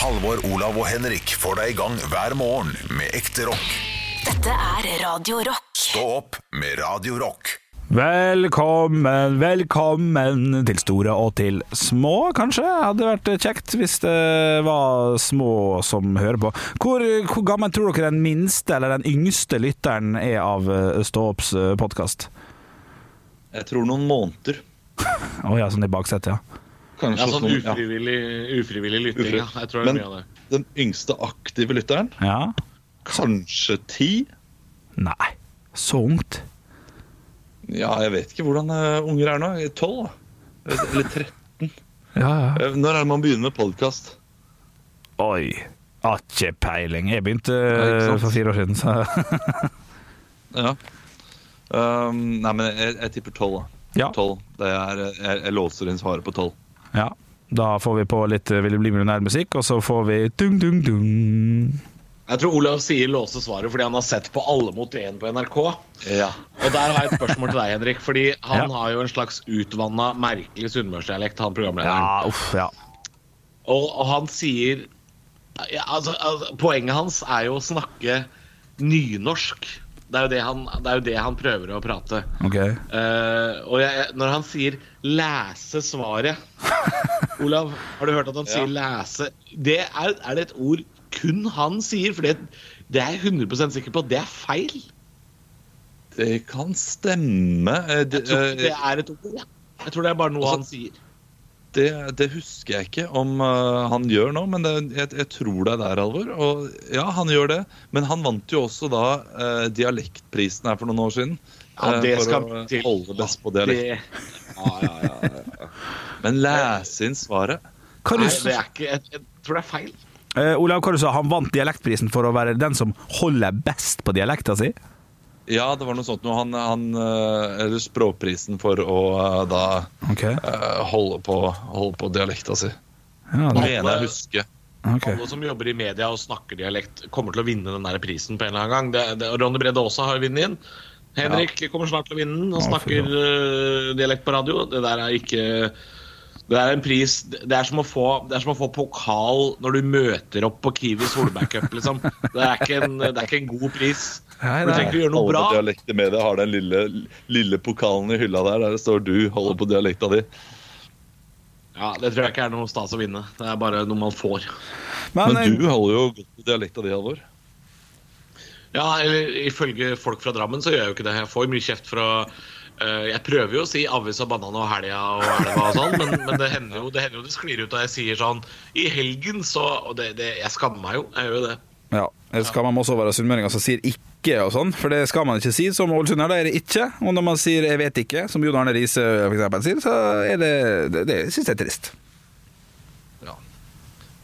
Halvor, Olav og Henrik får deg i gang hver morgen med ekte rock. Dette er Radio Rock. Stå opp med Radio Rock. Velkommen, velkommen til store og til små, kanskje. Hadde vært kjekt hvis det var små som hører på. Hvor, hvor gammel tror dere den minste eller den yngste lytteren er av eh, Stå opps podkast? Jeg tror noen måneder. Å ja, sånn i baksetet, ja. Kanskje Ja, sånn noen- ja. ufrivillig, ufrivillig lytting, ja. Jeg tror det er Men mye av det. den yngste aktive lytteren, ja. kanskje ti? Nei, så ungt. Ja, jeg vet ikke hvordan eh, unger er nå. Tolv. Eller 13. Ja, ja. Eh, Når er det man begynner med podkast? Oi. Har ikke peiling. Jeg begynte Ja, for fire år siden, så Ja. Um, nei, men jeg, jeg tipper tolv. Ja. 12. Det er, jeg, jeg låser inn svaret på tolv. Ja. Da får vi på litt eh, Vil du bli millionær-musikk, og så får vi dung, dung, dung. Jeg tror Olav sier låse svaret fordi han har sett på Alle mot én på NRK. Ja. Og der har jeg et spørsmål til deg, Henrik. Fordi han Ja. har jo en slags utvanna, merkelig sunnmørsdialekt, han programlederen. Ja, uff, ja. Og, og han sier ja, altså, altså, Poenget hans er jo å snakke nynorsk. Det er jo det han, det er jo det han prøver å prate. Okay. Uh, og jeg, når han sier 'læse svaret' Olav, har du hørt at han sier 'læse'? Det er, er det et ord kun han sier? For det, det er jeg 100% sikker på at det er feil. Det kan stemme. Eh, Det, Jeg tror ikke det eh, er et ord. Ja. Jeg tror det er bare noe Også, han sier. Det, det husker jeg ikke om uh, han gjør nå, men det, jeg, jeg tror det er der, Alvor. Og ja, han gjør det. Men han vant jo også da uh, Dialektprisen her for noen år siden. Ja, det uh, for skal å til. holde best på dialekt. Det, ja, ja, ja, ja. Men lese inn svaret Hva du, Nei, det er ikke, jeg, jeg tror det er feil. Uh, Olav, hva du sa Han vant dialektprisen for å være den som holder best på dialekta si? Ja, det var noe sånt noe. Han, han eh, Eller språkprisen for å eh, da Ok. eh, holde, på, holde på dialekta si. Ja, Det mener jeg å huske. ok. Alle som jobber i media og snakker dialekt, kommer til å vinne den der prisen på en eller annen gang. Det, det, Ronny Brede Aase har vunnet den. Henrik kommer snart til å vinne den og snakker ja, dialekt på radio. Det der er ikke Det er en pris Det er som å få, det er som å få pokal når du møter opp på Kiwi Solberg Cup, liksom. Det er ikke en, det er ikke en god pris. Nei, Du tenker trenger ikke gjøre noe Holde bra. på dialekten med deg, har den lille, lille pokalen i hylla der der det står 'du holder på dialekta di'. Ja, Det tror jeg ikke er noe stas å vinne. Det er bare noe man får. Men, Men du holder jo godt på dialekta di, Halvor. Ja, eller ifølge folk fra Drammen så gjør jeg jo ikke det. Jeg får mye kjeft fra eh, Jeg prøver jo å si avis og banan og helga og elva og sånn, men, men det hender jo det hender jo det sklir ut, og jeg sier sånn I helgen så Og det, det, jeg skammer meg jo. Jeg gjør jo det. ja, det skal man også være sunnmøringer som sier ikke og sånn, for det skal man ikke si. Som ålesunder, da er det ikke. Og når man sier 'jeg vet ikke', som Jon Arne Riise eksempel sier, så er det Det, det syns jeg er trist. Ja.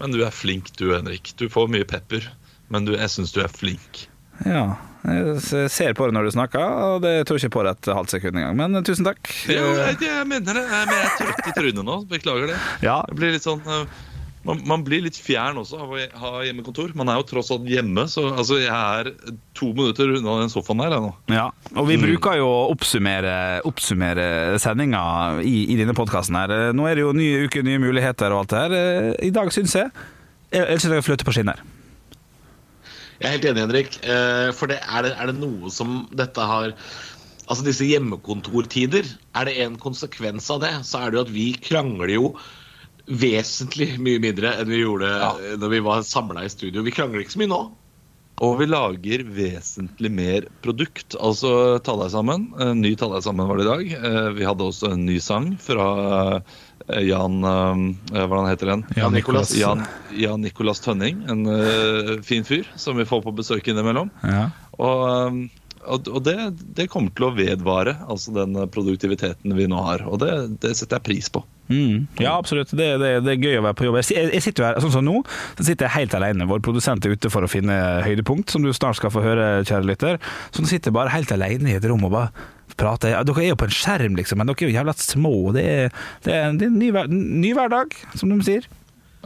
Men du er flink du, Henrik. Du får mye pepper, men du, jeg syns du er flink. Ja. Jeg ser på det når du snakker, og det tror jeg ikke på det et halvt sekund engang. Men tusen takk. Jo, jeg, jeg mener det, men jeg er trøtt i trynet nå. Beklager det. Ja, Jeg blir litt sånn eh, man, man blir litt fjern også av å ha hjemmekontor. Man er jo tross alt hjemme, så altså, jeg er to minutter unna den sofaen her. Nå. Ja, og vi bruker jo å oppsummere, oppsummere sendinga i, i denne podkasten her. Nå er det jo nye uker, nye muligheter og alt det her. I dag syns jeg Jeg syns jeg fløter på skinner. Jeg er helt enig, Henrik. Eh, for det, er, det, er det noe som dette har Altså disse hjemmekontortider, er det en konsekvens av det, så er det jo at vi krangler jo vesentlig mye mindre enn vi gjorde ja. når vi var samla i studio. Vi krangler ikke så mye nå. Og vi lager vesentlig mer produkt. Altså Ta deg sammen. En ny Ta deg sammen var det i dag. Eh, Vi hadde også en ny sang fra eh, Jan eh, Hvordan heter den? Jan Nicolas. Jan, Jan Nicolas Tønning. En eh, fin fyr som vi får på besøk innimellom. Ja. Og, og det, det kommer til å vedvare, altså den produktiviteten vi nå har. Og det, det setter jeg pris på. Mm. Ja, absolutt. Det, det, det er gøy å være på jobb. Jeg, jeg sitter jo her, sånn som nå, så sitter jeg helt alene. Vår produsent er ute for å finne høydepunkt, som du snart skal få høre, kjære lytter. Så nå sitter jeg bare helt alene i et rom og bare prater. Dere er jo på en skjerm, liksom, men dere er jo jævla små. Det er, det er en, det er en ny, ny hverdag, som de sier.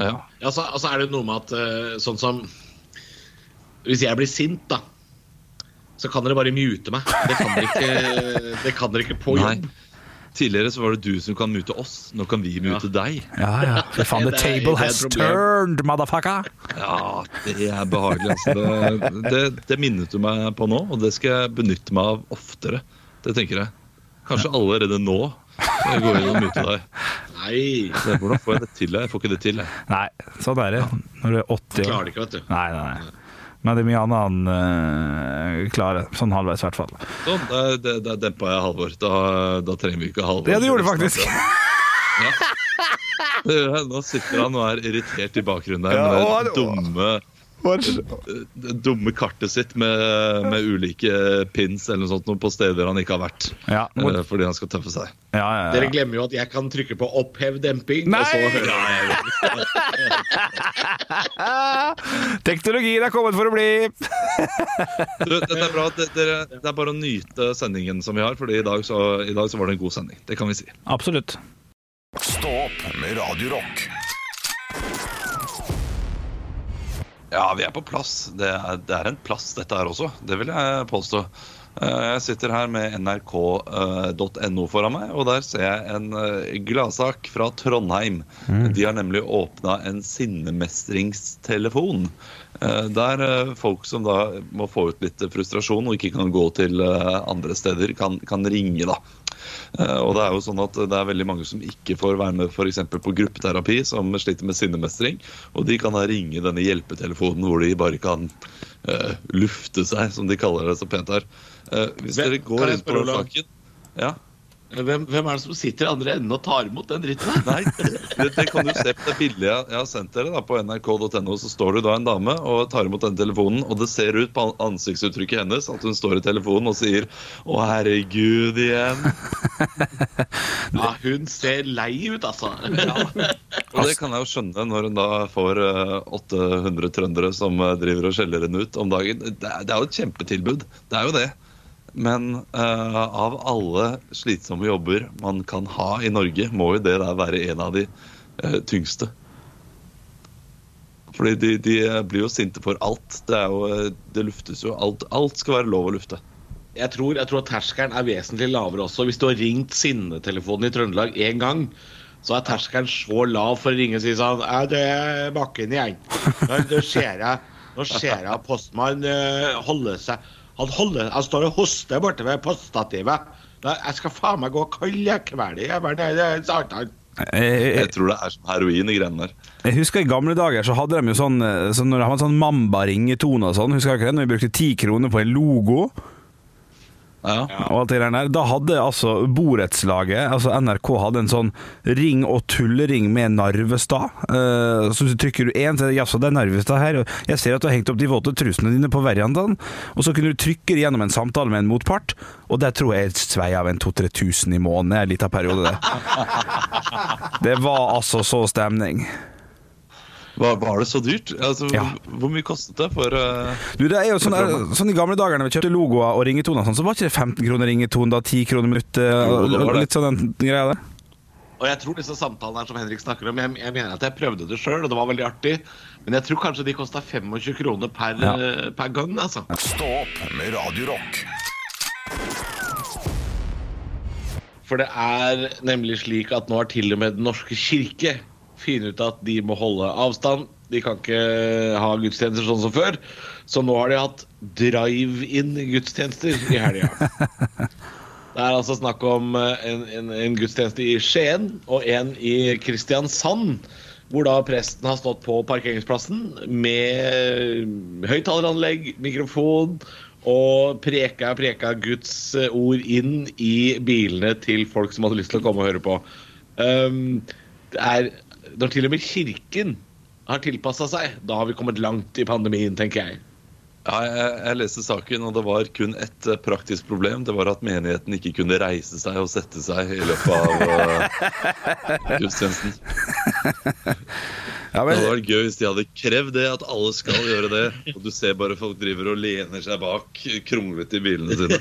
Ja. Ja, så, altså er det noe med at eh, sånn som Hvis jeg blir sint, da, så kan dere bare mute meg. Det kan dere ikke, det kan dere ikke på Nei. Tidligere så var det du som kan mute oss, nå kan vi mute deg. Ja, ja. Faen, the table has turned, motherfucker. Ja, det er behagelig. Altså. Det, det, det minnet du meg på nå, og det skal jeg benytte meg av oftere. Det tenker jeg. Kanskje allerede nå skal jeg gå inn og mute deg. Nei, hvordan får jeg det til? Jeg får ikke det til. Jeg. Nei, sånn er det når du er 80 år. klarer det ikke, vet du. Nei, nei, nei. Men det er mye annet han øh, klarer. Sånn halvveis, i hvert fall. Sånn, der, der, dempa jeg Halvor. Da, da trenger vi ikke Halvor. Ja, det gjorde du faktisk. Ja. Nå sitter han og er irritert i bakgrunnen der Ja, med det dumme, det dumme kartet sitt med, med ulike pins eller noe sånt noe på steder han ikke har vært. Ja, må- eh, Fordi han skal tøffe seg. ja, ja, Dere glemmer jo at jeg kan trykke på opphev demping, Nei! og så hører jeg Teknologien er kommet for å bli! Du, dette er bra. Det, dere, det er bare å nyte sendingen som vi har, Fordi i dag, så, i dag så var det en god sending. Det kan vi si. Absolutt. Stå opp med Radio Rock. Ja, vi er på plass. Det er, det er en plass, dette her også. Det vil jeg påstå. Eh, Jeg sitter her med nrk.no foran meg, og der ser jeg en eh, gladsak fra Trondheim. De har nemlig åpna en sinnemestringstelefon. eh, Der eh, folk som da må få ut litt frustrasjon og ikke kan gå til eh, andre steder, kan, kan ringe, da. Eh, Og det er jo sånn at det er veldig mange som ikke får være med eksempel på gruppeterapi, som sliter med sinnemestring. Og de kan da ringe denne hjelpetelefonen hvor de bare kan uh, lufte seg, som de kaller det så pent her. Uh, hvis Hvem- dere går inn på saken ja. Hvem, hvem er det som sitter i andre enden og tar imot den dritten? Nei, det, det kan du se på det bildet jeg, har sendt dere. da På nrk.no så står det da en dame og tar imot den telefonen, og det ser ut på ansiktsuttrykket hennes at hun står i telefonen og sier 'Å, herregud, igjen'. Ja, hun ser lei ut, altså. Og det kan jeg jo skjønne når hun da får eh, 800 trøndere som eh, driver og skjeller henne ut om dagen. Det er, det er jo et kjempetilbud. Det er jo det. Men uh, av alle slitsomme jobber man kan ha i Norge, må jo det der være en av de uh, tyngste. Fordi de, de blir jo sinte for alt. Det, jo, eh, det luftes jo alt. Alt skal være lov å lufte. Jeg tror, jeg tror at terskelen er vesentlig lavere også. Hvis du har ringt sinnetelefonen i Trøndelag én gang, så er terskelen så lav for å ringe og si sånn Ja, det er bakken igjen. Nå, ser jeg Nå jeg postmann eh, holde seg Han holder Han står og hoster borte ved poststativet. Jeg skal faen meg gå og kalle i kveld. Det. Jeg, jeg, Jeg tror det er som heroin i greiene der. jeg husker i gamle dager så hadde de jo sånn, eh, sånn Når de hadde sånn Mamba-ringetone og sånn, husker du ikke det? Når vi brukte ti kroner på en logo Ja. og alt det der. Da hadde altså borettslaget, altså NRK, hadde en sånn ring og tullering med Narvestad. Uh, så trykker du én, det jaså, det er Narvestad her. og Jeg ser at du har hengt opp de våte trusene dine på verandaen. Og så kunne du trykke gjennom en samtale med en motpart, og der tror jeg jeg svei av en 2000-3000 i måneden en liten periode, det. Det var altså så stemning. Var, var det så dyrt? Altså, Ja. Hvor mye kostet det for uh, Du, det er jo sånn, sånn I gamle dager når vi kjøpte logoer og ringetoner, sånn, så var ikke det 15 kroner ringetone, da 10 kroner minuttet. Det. Litt sånn den greia der. Og jeg tror disse samtalene her som Henrik snakker om Jeg, jeg mener at jeg prøvde det sjøl, og det var veldig artig. Men jeg tror kanskje de kosta 25 kroner per, Ja. eh, per gang. altså Stå opp med Radio Rock. For det er nemlig slik at nå har til og med Den norske kirke funnet ut at de må holde avstand. De kan ikke ha gudstjenester sånn som før. Så nå har de hatt drive-in-gudstjenester i helga. Det er altså snakk om eh, en, en, en gudstjeneste i Skien og en i Kristiansand. Hvor da presten har stått på parkeringsplassen med høyttaleranlegg, mikrofon og preka preka Guds ord inn i bilene til folk som hadde lyst til å komme og høre på. Um, det er Når til og med kirken har tilpassa seg, da har vi kommet langt i pandemien, tenker jeg. Ja, jeg, jeg leste saken, og det var kun ett eh, praktisk problem. Det var at menigheten ikke kunne reise seg og sette seg i løpet av uh, gudstjenesten. Ja, Det hadde vært gøy hvis de hadde krevd det, at alle skal gjøre det. Og du ser bare folk driver og lener seg bak, kronglete i bilene sine.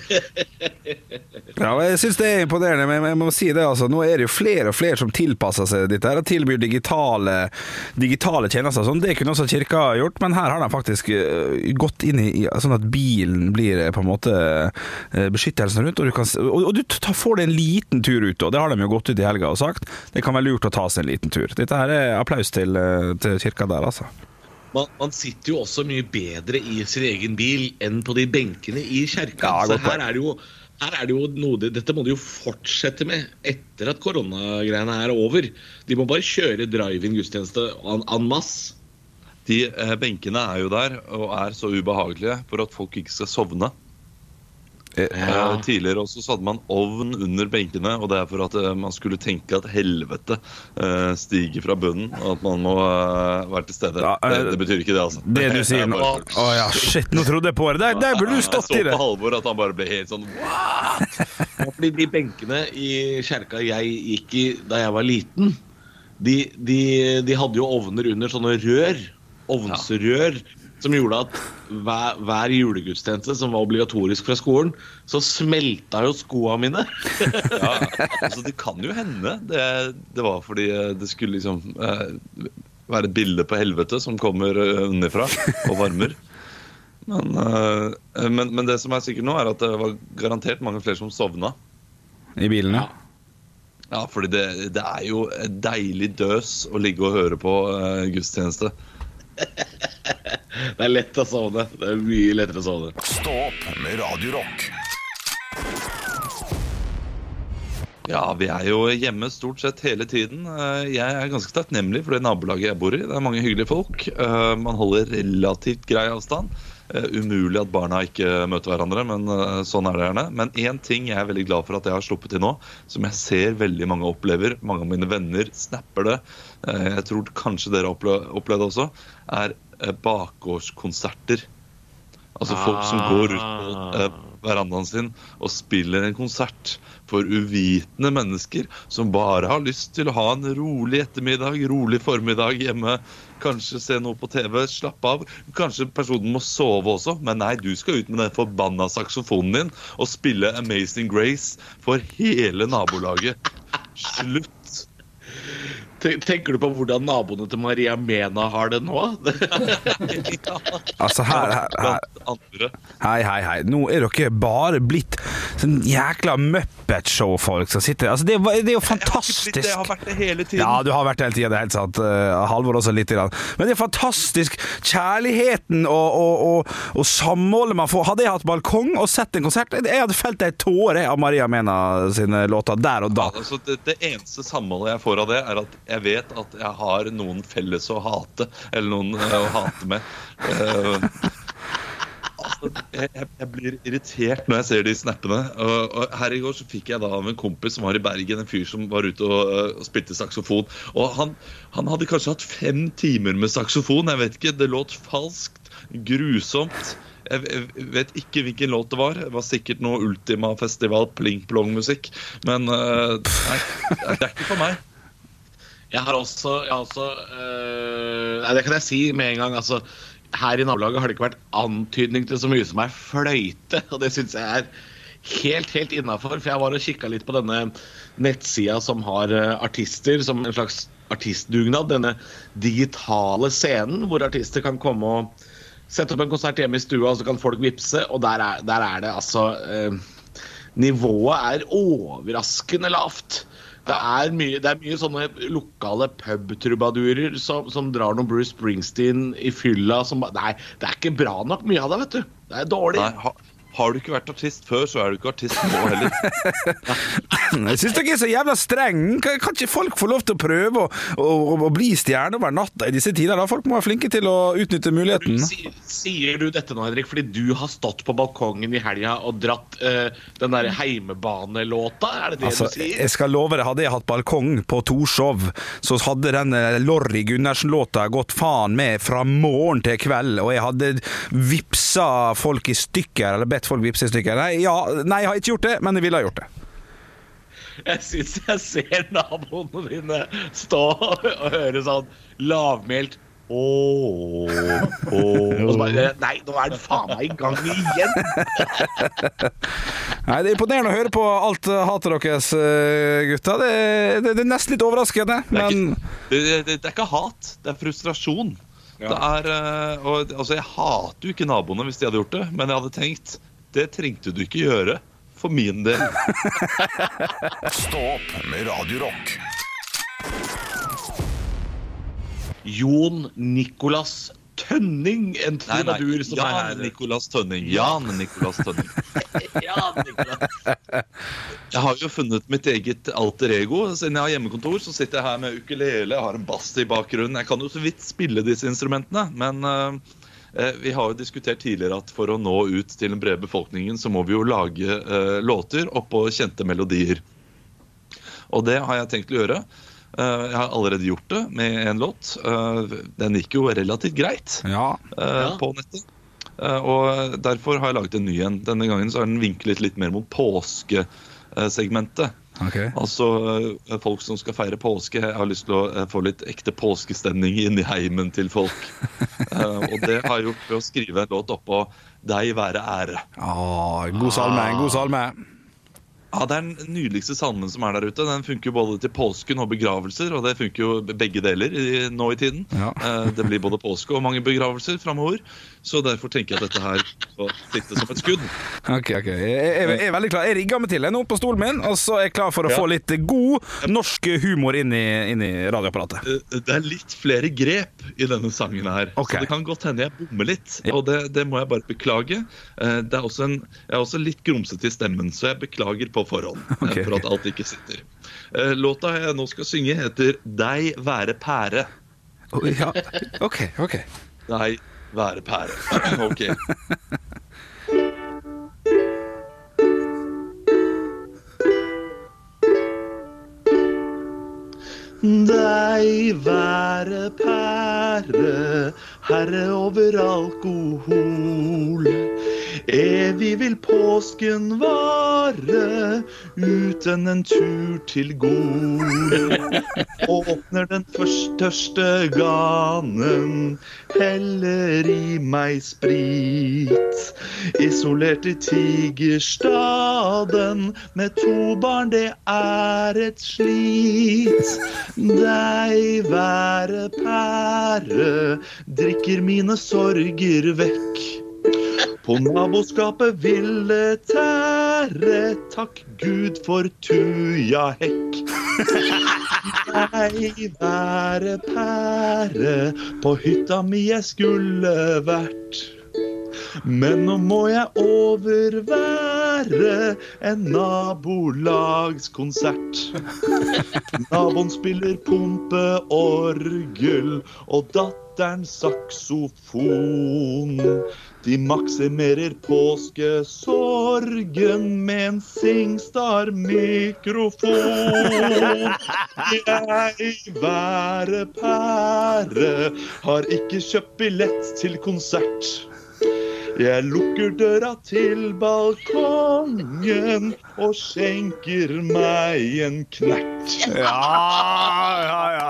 ja, men jeg syns det er imponerende, men jeg må si det altså, nå er det jo flere og flere som tilpasser seg dette her, og tilbyr digitale, digitale tjenester. Sånn, det kunne også kirka gjort, men her har de faktisk eh, gått inn i sånn at bilen blir eh, på en måte eh, beskyttelsen rundt, og du, kan, og, du får deg en liten tur ut, og det har de jo gått ut i helga og sagt. Det kan være lurt å ta seg en liten tur. Dette her er applaus til, til kirka der, altså. Man, man sitter jo også mye bedre i sin egen bil enn på de benkene i kjerka. Ja, så her er det jo her er det jo noe, Dette må de jo fortsette med etter at koronagreiene er over. De må bare kjøre drive-in gudstjeneste en en masse. De eh, benkene er jo der og er så ubehagelige for at folk ikke skal sovne. Eh, Ja. Eh, Tidligere også så hadde man ovn under benkene, og det er for at eh, man skulle tenke at helvete eh, stiger fra bunnen, og at man må være til stede. Ja, det, det betyr ikke det, altså. Det du sier er nå Å ja, shit, nå trodde jeg på det! Der, der burde du stått i det! Jeg så på Halvor at han bare ble helt sånn Ja, fordi de benkene i kjerka jeg gikk i da jeg var liten, de, de, de hadde jo ovner under sånne rør. Ovnsrør. Som gjorde at hver, hver julegudstjeneste som var obligatorisk fra skolen, så smelta jo skoa mine. Ja, altså Det kan jo hende. Det, det var fordi eh, det skulle liksom eh, være et bilde på helvete som kommer underfra og varmer. Men, eh, men, men det som er sikkert nå, er at det var garantert mange flere som sovna. I bilen, ja. Ja, fordi det, det er jo deilig døs å ligge og høre på uh, gudstjeneste. Det er lett å sovne. Det er mye lettere å sovne. Stå opp med Radio Rock. Ja, vi er jo hjemme stort sett hele tiden. Eh, Jeg er ganske takknemlig for det nabolaget jeg bor i. Det er mange hyggelige folk. Eh, Man holder relativt grei avstand. Eh, Umulig at barna ikke møter hverandre, men sånn er det gjerne. Men én ting jeg er veldig glad for at jeg har sluppet til nå, som jeg ser veldig mange opplever, mange av mine venner snapper det, jeg tror kanskje dere har opplevd det også, er bakgårdskonserter. Altså folk som går ut på eh, verandaen sin og spiller en konsert for uvitende mennesker som bare har lyst til å ha en rolig ettermiddag, rolig formiddag hjemme. Kanskje se noe på TV, slappe av. Kanskje personen må sove også, men nei, du skal ut med den forbanna saksofonen din og spille Amazing Grace for hele nabolaget. Slutt. Ten- Tenker du på hvordan naboene til Maria Mena har det nå? Altså, her, her, her Hei, hei, hei. Nå er dere bare blitt sånn jækla Muppet-show-folk som sitter Altså, det, er- det er jo det, jeg har vært det hele tiden. Ja, du har vært det hele tida, det er helt sant. Uh, Halvor også litt. Grann. Men det er fantastisk. Kjærligheten og, og, og, og samholdet man får. Hadde jeg hatt balkong og sett en konsert, jeg hadde felt ei tåre av Maria Mena sine låter der og da. Ja, altså det, det eneste samholdet jeg får av det, er at jeg vet at jeg har noen felles å hate. Eller noen eh, å hate med. Eh, altså, jeg, jeg- blir irritert når jeg ser de snappene. Og, og her i går så fikk jeg da av en kompis som var i Bergen, en fyr som var ute og, eh, og spilte saksofon. Og han, han hadde kanskje hatt fem timer med saksofon. Jeg vet ikke, det låt falskt. Grusomt. Jeg jeg vet ikke hvilken låt det var. Det var sikkert noe Ultima Festival pling-plong-musikk. Men uh, nei, det er ikke for meg. Jeg har også, jeg har også øh, Nei, det kan jeg si med en gang. Altså, her i nabolaget har det ikke vært antydning til så mye som er fløyte. Og det syns jeg er helt, helt innafor. For jeg var og kikka litt på denne nettsida som har øh, artister som en slags artistdugnad. Denne digitale scenen hvor artister kan komme og sette opp en konsert hjemme i stua, og så kan folk vippse. Og der er, der er det altså øh, Nivået er overraskende lavt. Det er mye, det er mye sånne lokale pubtrubadurer som, som drar noen Bruce Springsteen i fylla som Nei, det er ikke bra nok mye av det, vet du. Det er dårlig. Nei, ha, har du ikke vært artist før, så er du ikke artist nå heller. Jeg syns dere er så jævla streng. Kan, ikke folk få lov til å prøve å, å, å bli stjerne over natta i disse tider? da? Folk må være flinke til å utnytte muligheten. Si, sier du dette nå, Henrik, fordi du har stått på balkongen i helga og dratt uh, den derre heimebanelåta? Er det det Altså, du sier? jeg skal love deg, hadde jeg hatt balkong på Torshov, så hadde den eh, Lorry Gundersen-låta gått faen med fra morgen til kveld, og jeg hadde vipsa folk i stykker, eller bedt folk vipse i stykker. Nei, ja, nei, jeg har ikke gjort det, men jeg ville ha gjort det. Jeg syns jeg ser naboene dine stå og høre sånn lavmælt Ååå Og så bare Nei, nå er det faen meg i gang igjen! Nei, Det er imponerende å høre på alt eh, hatet deres, eh, gutta. Det, det, det er nesten litt overraskende, Det er, ikke, det, det, det er ikke hat, det er frustrasjon. Det er, og, altså, jeg hater jo ikke naboene hvis de hadde gjort det, men jeg hadde tenkt det trengte du ikke gjøre for min del. Stå opp med Radio Rock. Jon Nicolas Tønning, en trubadur som er Jan her. Nicolas Tønning. Jan Nicolas Tønning. Ja, Nicolas. Jeg har jo funnet mitt eget alter ego. Siden jeg har hjemmekontor, så sitter jeg her med ukulele, jeg har en bass i bakgrunnen. Jeg kan jo så vidt spille disse instrumentene, men eh, vi har jo diskutert tidligere at for å nå ut til den brede befolkningen, så må vi jo lage eh, låter oppå kjente melodier. Og det har jeg tenkt å gjøre. Eh, jeg har allerede gjort det med en låt. Eh, den gikk jo relativt greit ja. eh, Ja. på nettet. Eh, og derfor har jeg laget en ny en. Denne gangen så har den vinklet litt mer mot påskesegmentet. Ok. Altså eh, folk som skal feire påske. Jeg har lyst til å eh, få litt ekte påskestemning inn i heimen til folk. uh, og det har jeg gjort ved å skrive en låt oppå 'Deg være ære'. Ah, god salme. God salme. Ja, Det er den nydeligste salmen som er der ute. Den funker jo både til påsken og begravelser, og det funker jo begge deler i, nå i tiden. Ja. Eh, Det blir både påske og mange begravelser framover, så derfor tenker jeg at dette her får sitte som et skudd. Ok, ok. Jeg, jeg, jeg er veldig klar. Jeg rigger meg til jeg nå på stolen min, og så er jeg klar for å Ja. få litt god norsk humor inn i, inn i radioapparatet. Eh, Det er litt flere grep i denne sangen her, okay. så det kan godt hende jeg bommer litt. Og det, det må jeg bare beklage. Eh, Det er også en, jeg er også litt grumsete i stemmen, så jeg beklager på forhånd Okay, for at alt ikke sitter. Eh, Låta jeg nå skal synge, heter 'Deg være pære'. Oh, Ja. Ok, ok. Deg være pære. ok. Deg være pære, herre over alkohol. Evig vil påsken vare, uten en tur til Gol. Åpner den tørste ganen, heller i meg sprit. Isolert i tigerstaden, med to barn, det er et slit. Deg være pære, drikker mine sorger vekk. På naboskapet ville tære, takk Gud for tujahekk. hekk. Deg være pære, på hytta mi jeg skulle vært. Men nå må jeg overvære en nabolagskonsert. Naboen spiller pumpeorgel, og datteren saksofon. De maksimerer påskesorgen med en Singstar-mikrofon. Jeg være pære, har ikke kjøpt billett til konsert. Jeg lukker døra til balkongen og skjenker meg en knert. Ja, ja, ja.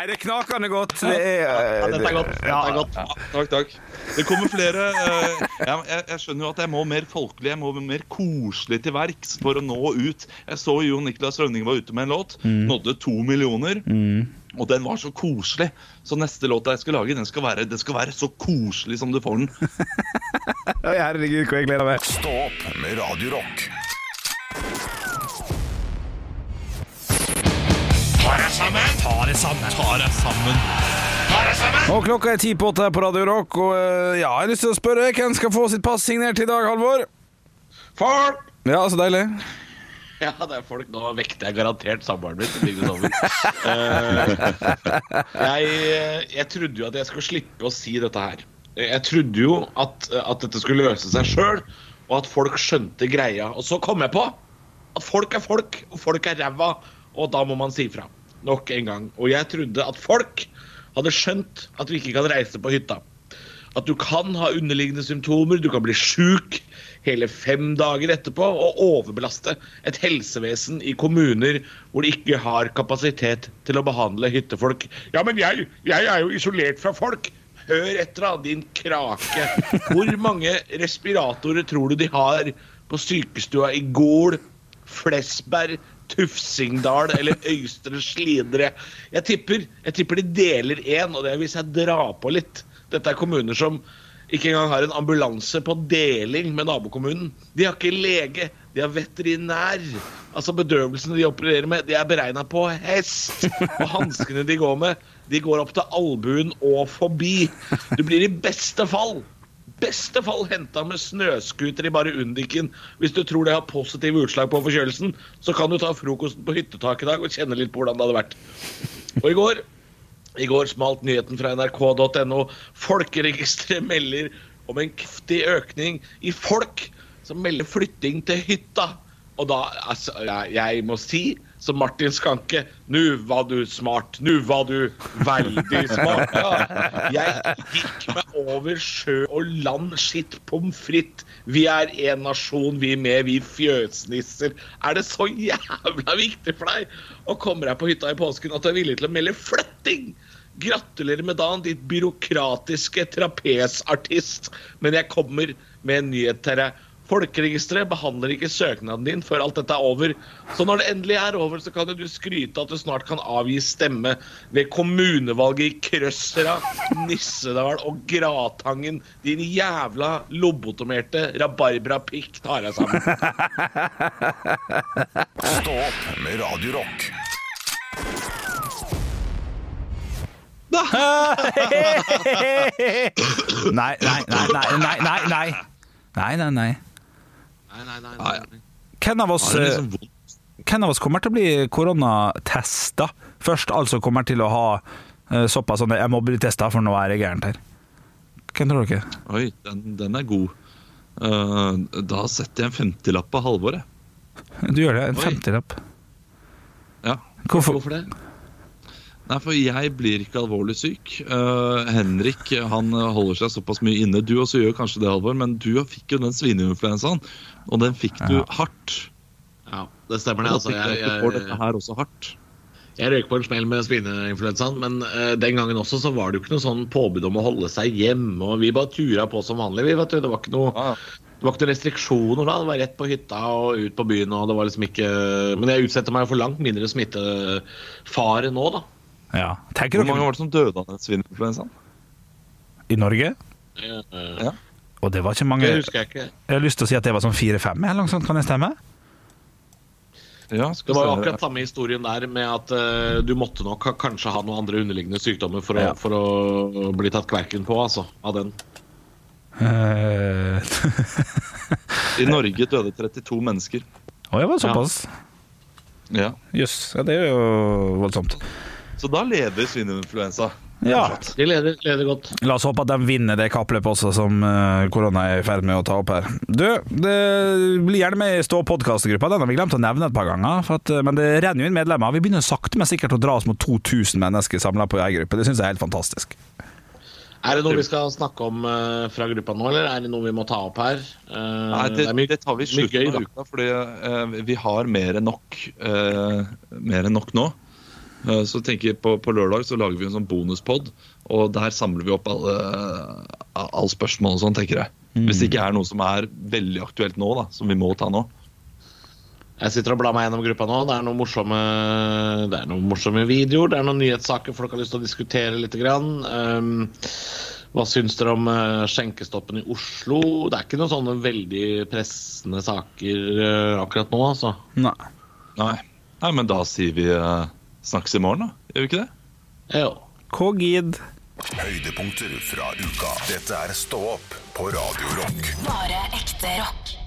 Nei, det er knakende godt. Det er, Ja, dette er godt. Dette er godt. Takk, takk. Det kommer flere. Uh, Jeg, jeg, jeg skjønner jo at jeg må mer folkelig, jeg må mer koselig til verks for å nå ut. Jeg så jo Niklas Rønning var ute med en låt. Nådde to millioner. Og den var så koselig. Så neste låt jeg skal lage, den skal være, den skal være så koselig som du får den. Herregud, hvor jeg gleder meg. Stå opp med Radio sammen! Og klokka er ti på åtte her på Radio Rock, og eh, ja, jeg har lyst til å spørre hvem skal få sitt pass signert i dag, Halvor? Folk! Ja, så deilig. Ja, det er folk. Nå vekter jeg garantert samboeren min. til Bygde over. Eh, jeg, jeg trodde jo at jeg skulle slippe å si dette her. Jeg trodde jo at, at dette skulle løse seg sjøl, og at folk skjønte greia. Og så kom jeg på at folk er folk, og folk er ræva, og da må man si fra. Nok en gang. Og jeg trodde at folk hadde skjønt at du ikke kan reise på hytta. At du kan ha underliggende symptomer, du kan bli sjuk hele fem dager etterpå og overbelaste et helsevesen i kommuner hvor de ikke har kapasitet til å behandle hyttefolk. Ja, men jeg, jeg er jo isolert fra folk. Hør etter, da, din krake. Hvor mange respiratorer tror du de har på sykestua i Gol, Flesberg, Tufsingdal eller Øystre Slidre? Jeg tipper, jeg tipper de deler én, og det er hvis jeg drar på litt. Dette er kommuner som ikke engang har en ambulanse på deling med nabokommunen. De har ikke lege, de har veterinær. Altså Bedøvelsene de opererer med, de er beregna på hest. Og hanskene de går med, de går opp til albuen og forbi. Du blir i beste fall beste fall henta med snøscooter i bare Undiken. Hvis du tror det har positive utslag på forkjølelsen, så kan du ta frokosten på hyttetaket i dag og kjenne litt på hvordan det hadde vært. Og i går i går smalt nyheten fra nrk.no. Folkeregisteret melder om en kraftig økning i folk som melder flytting til hytta. Og da, altså, jeg, jeg må si, som Martin Skanke Nå var du smart. Nå var du veldig smart. Ja. Jeg gikk meg over sjø og land, skitt pommes frites. Vi er én nasjon, vi med, vi fjøsnisser. Er det så jævla viktig for deg å komme deg på hytta i påsken at du er villig til å melde flytting? Gratulerer med dagen, ditt byråkratiske trapesartist. Men jeg kommer med en nyhet til deg. Folkeregisteret behandler ikke søknaden din før alt dette er over. Så når det endelig er over, så kan du skryte at du snart kan avgi stemme ved kommunevalget i Krøssera, Nissedal og Gratangen. Din jævla lobotomerte rabarbrapikk tar deg sammen. Stå opp med Radiorock. Nei, nei, nei, nei, nei, nei, nei. Nei, nei, nei. Nei, nei, nei. Hvem av oss, eh, liksom vondt. hvem av oss kommer til å bli koronatesta først? Altså kommer til å ha eh, såpass sånn Jeg må bli testa, for nå er det gærent her. Hvem tror dere? Oi, den, den er god. Uh, da setter jeg en 50-lapp på Halvor, jeg. Du gjør det. En femtilapp? 50-lapp. Ja. Hvorfor? Hvorfor det? Nei, for jeg blir ikke alvorlig syk. Uh, Henrik han holder seg såpass mye inne. Du også gjør kanskje det, Halvor, men du fikk jo den svineinfluensaen. Og den fikk du Ja. hardt. Ja, det stemmer det. Altså, jeg, jeg, jeg, dette her også hardt. jeg røyk på en smell med svineinfluensaen, men uh, den gangen også så var det jo ikke noe sånn påbud om å holde seg hjemme, og vi bare tura på som vanlig. Vi, vet du. Det var ikke noe Ja, det var ikke noen restriksjoner da. Det var rett på hytta og ut på byen. og det var liksom ikke... Men jeg utsetter meg for langt mindre smittefare nå, da. Ja. Hvor mange var det som døde av den svineinfluensaen? i Norge? Eh, Ja. Og det var ikke mange Det Jeg husker jeg ikke. har lyst til å si at det var sånn fire-fem, eller noe sånt. Kan det stemme? Ja, Det var jo akkurat samme historien der med at uh, du måtte nok ha, kanskje ha noen andre underliggende sykdommer for å, Ja. for å bli tatt kverken på, altså. Av den. Eh, I Norge døde 32 mennesker. Å, det var såpass. Ja. Jøss. Ja, det er jo voldsomt. Så da leder svineinfluensa. Ja. De leder, leder godt. La oss håpe at de vinner det kappløpet også, som eh, korona er i ferd med å ta opp her. Du, det blir gjerne med i Stå podkastgruppa. Den har vi glemt å nevne et par ganger. For at, eh, men det renner jo inn medlemmer. Vi begynner sakte, men sikkert å dra oss mot 2000 mennesker samla på ei gruppe. Det syns jeg er helt fantastisk. Er det noe vi skal snakke om eh, fra gruppa nå, eller er det noe vi må ta opp her? Eh, Nei, det, er mye- det tar vi i slutten gøy, av uka, fordi uh, vi har mer enn nok, uh, mer enn nok nå. Eh, så tenker jeg på, på lørdag så lager vi en sånn bonuspod, og der samler vi opp alle, alle spørsmål og sånn, tenker jeg. Hvis det ikke er noe som er veldig aktuelt nå, da, som vi må ta nå. Jeg sitter og blar meg gjennom gruppa nå. Det er noen morsomme, det er noen morsomme videoer, det er noen nyhetssaker folk har lyst til å diskutere litt. Grann. Um, hva syns dere om eh, skjenkestoppen i Oslo? Det er ikke noen sånne veldig pressende saker eh, akkurat nå, altså. Nei. Nei, Nei men da sier vi eh, snakkes i morgen, da. Gjør vi ikke det? Jo. Kogid. Høydepunkter fra uka. Dette er Stå opp på Radio Rock. Bare ekte rock.